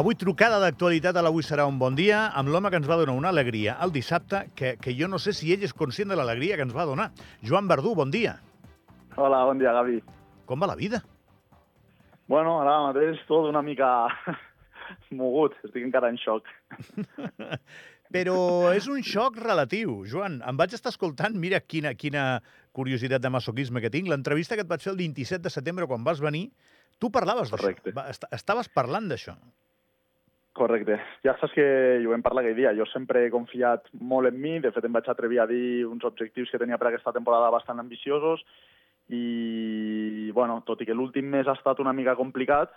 Avui trucada d'actualitat a l'Avui serà un bon dia amb l'home que ens va donar una alegria el dissabte que, que jo no sé si ell és conscient de l'alegria que ens va donar. Joan Verdú, bon dia. Hola, bon dia, Gavi. Com va la vida? Bueno, ara mateix tot una mica mogut, estic encara en xoc. Però és un xoc relatiu, Joan. Em vaig estar escoltant, mira quina, quina curiositat de masoquisme que tinc, l'entrevista que et vaig fer el 27 de setembre quan vas venir, tu parlaves d'això. Estaves parlant d'això. Correcte. Ja saps que ho vam parlar aquell dia. Jo sempre he confiat molt en mi. De fet, em vaig atrevir a dir uns objectius que tenia per aquesta temporada bastant ambiciosos i, bueno, tot i que l'últim mes ha estat una mica complicat,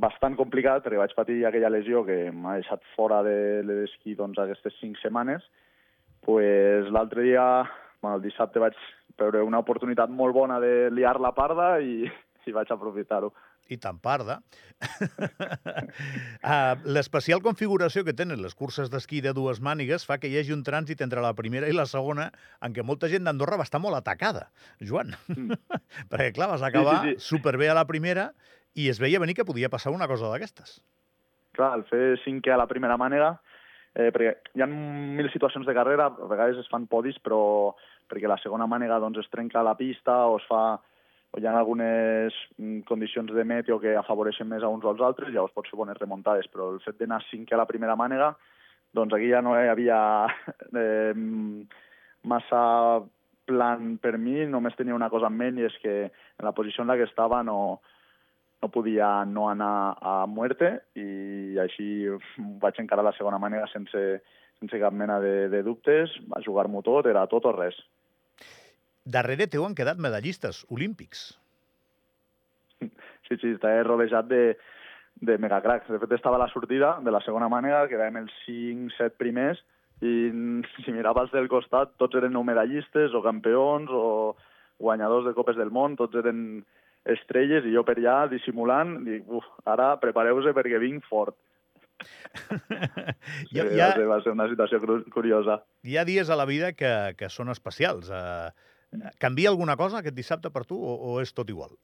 bastant complicat, perquè vaig patir aquella lesió que m'ha deixat fora de l'esquí doncs, aquestes cinc setmanes, pues, l'altre dia, bueno, el dissabte vaig veure una oportunitat molt bona de liar la parda i, i vaig aprofitar-ho. I tan parda. uh, L'especial configuració que tenen les curses d'esquí de dues mànigues fa que hi hagi un trànsit entre la primera i la segona en què molta gent d'Andorra va estar molt atacada, Joan. Mm. Perquè, clar, vas acabar sí, sí. superbé a la primera i es veia venir que podia passar una cosa d'aquestes. clar, el fer cinquè a la primera mànega, eh, perquè hi ha mil situacions de carrera, a vegades es fan podis, però perquè la segona mànega doncs, es trenca la pista o es fa o hi ha algunes mm, condicions de meteo que afavoreixen més a uns o als altres, llavors pots fer bones remuntades, però el fet d'anar cinquè a la primera mànega, doncs aquí ja no hi havia eh, massa plan per mi, només tenia una cosa en ment i és que en la posició en la que estava no, no podia no anar a muerte i així vaig encarar la segona manera sense, sense cap mena de, de dubtes, a jugar-m'ho tot, era tot o res. Darrere teu han quedat medallistes olímpics. Sí, sí, estava rodejat de, de megacracs. De fet, estava a la sortida de la segona manera, quedàvem els 5-7 primers, i si miraves del costat, tots eren o medallistes, o campions, o guanyadors de Copes del Món, tots eren estrelles, i jo per allà, dissimulant, dic, uf, ara prepareu-vos perquè vinc fort. hi, Sí, ha, hi, va, ser, va ser una situació curiosa. hi ha dies a la vida que, que són especials. Uh, canvia alguna cosa aquest dissabte per tu o, o és tot igual?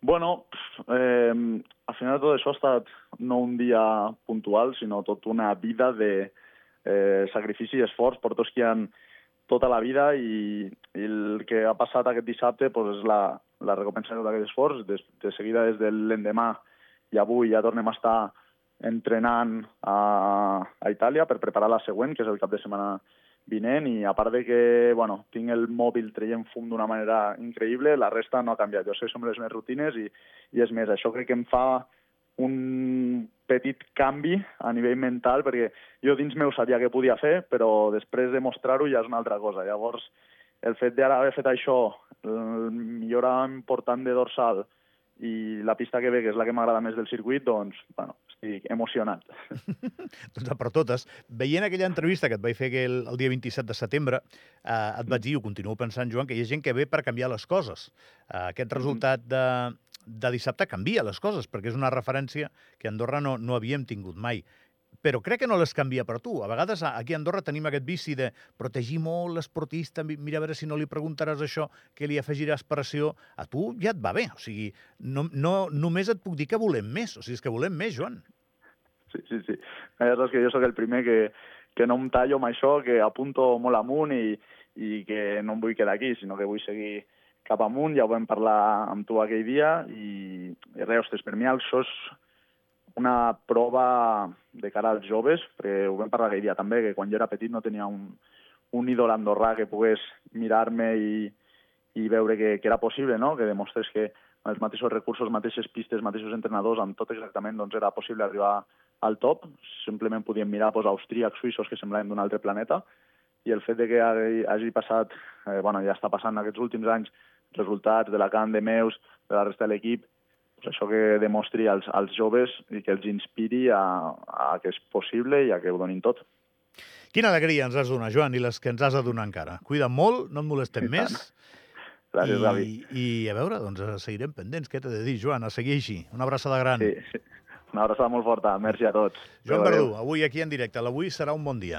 Bueno, eh, al final de tot això ha estat no un dia puntual, sinó tot una vida de eh, sacrifici i esforç per tots que han tota la vida i, i el que ha passat aquest dissabte pues, és la, la recompensa d'aquest esforç. De, de seguida, des de l'endemà i avui ja tornem a estar entrenant a, a Itàlia per preparar la següent, que és el cap de setmana vinent, i a part de que bueno, tinc el mòbil traient fum d'una manera increïble, la resta no ha canviat. Jo sé que són les meves rutines i, i és més, això crec que em fa un petit canvi a nivell mental, perquè jo dins meu sabia què podia fer, però després de mostrar-ho ja és una altra cosa. Llavors, el fet d'ara haver fet això, el millora important de dorsal i la pista que ve, que és la que m'agrada més del circuit, doncs, bueno, estic emocionat. doncs per totes. Veient aquella entrevista que et vaig fer el, el dia 27 de setembre, eh, et vaig dir, i ho continuo pensant, Joan, que hi ha gent que ve per canviar les coses. Eh, aquest resultat de, de dissabte canvia les coses, perquè és una referència que a Andorra no, no havíem tingut mai. Però crec que no les canvia per tu. A vegades aquí a Andorra tenim aquest vici de protegir molt l'esportista, mi- mira a veure si no li preguntaràs això, que li afegiràs pressió. A tu ja et va bé. O sigui, no, no, només et puc dir que volem més. O sigui, és que volem més, Joan. Sí, sí, sí. Ja saps que jo sóc el primer que, que no em tallo amb això, que apunto molt amunt i, i que no em vull quedar aquí, sinó que vull seguir cap amunt. Ja ho vam parlar amb tu aquell dia i, i res, ostres, per mi això és una prova de cara als joves, perquè ho vam parlar aquell dia també, que quan jo era petit no tenia un, un ídol andorrà que pogués mirar-me i, i veure que, que era possible, no? que demostrés que amb els mateixos recursos, mateixes pistes, mateixos entrenadors, amb tot exactament doncs, era possible arribar al top. Simplement podíem mirar doncs, austríacs, suïssos que semblaven d'un altre planeta i el fet de que hagi, hagi passat, eh, bueno, ja està passant aquests últims anys, resultats de la Can, de Meus, de la resta de l'equip, doncs això que demostri als, als joves i que els inspiri a, a que és possible i a que ho donin tot. Quina alegria ens has de donar, Joan, i les que ens has de donar encara. Cuida't molt, no et molestem I més. Gràcies, I, Gavi. I a veure, doncs seguirem pendents. Què t'he de dir, Joan? A seguir així. Una abraçada gran. Sí, sí. Una abraçada molt forta. Merci a tots. Joan. Verdú, avui aquí en directe. L'avui serà un bon dia.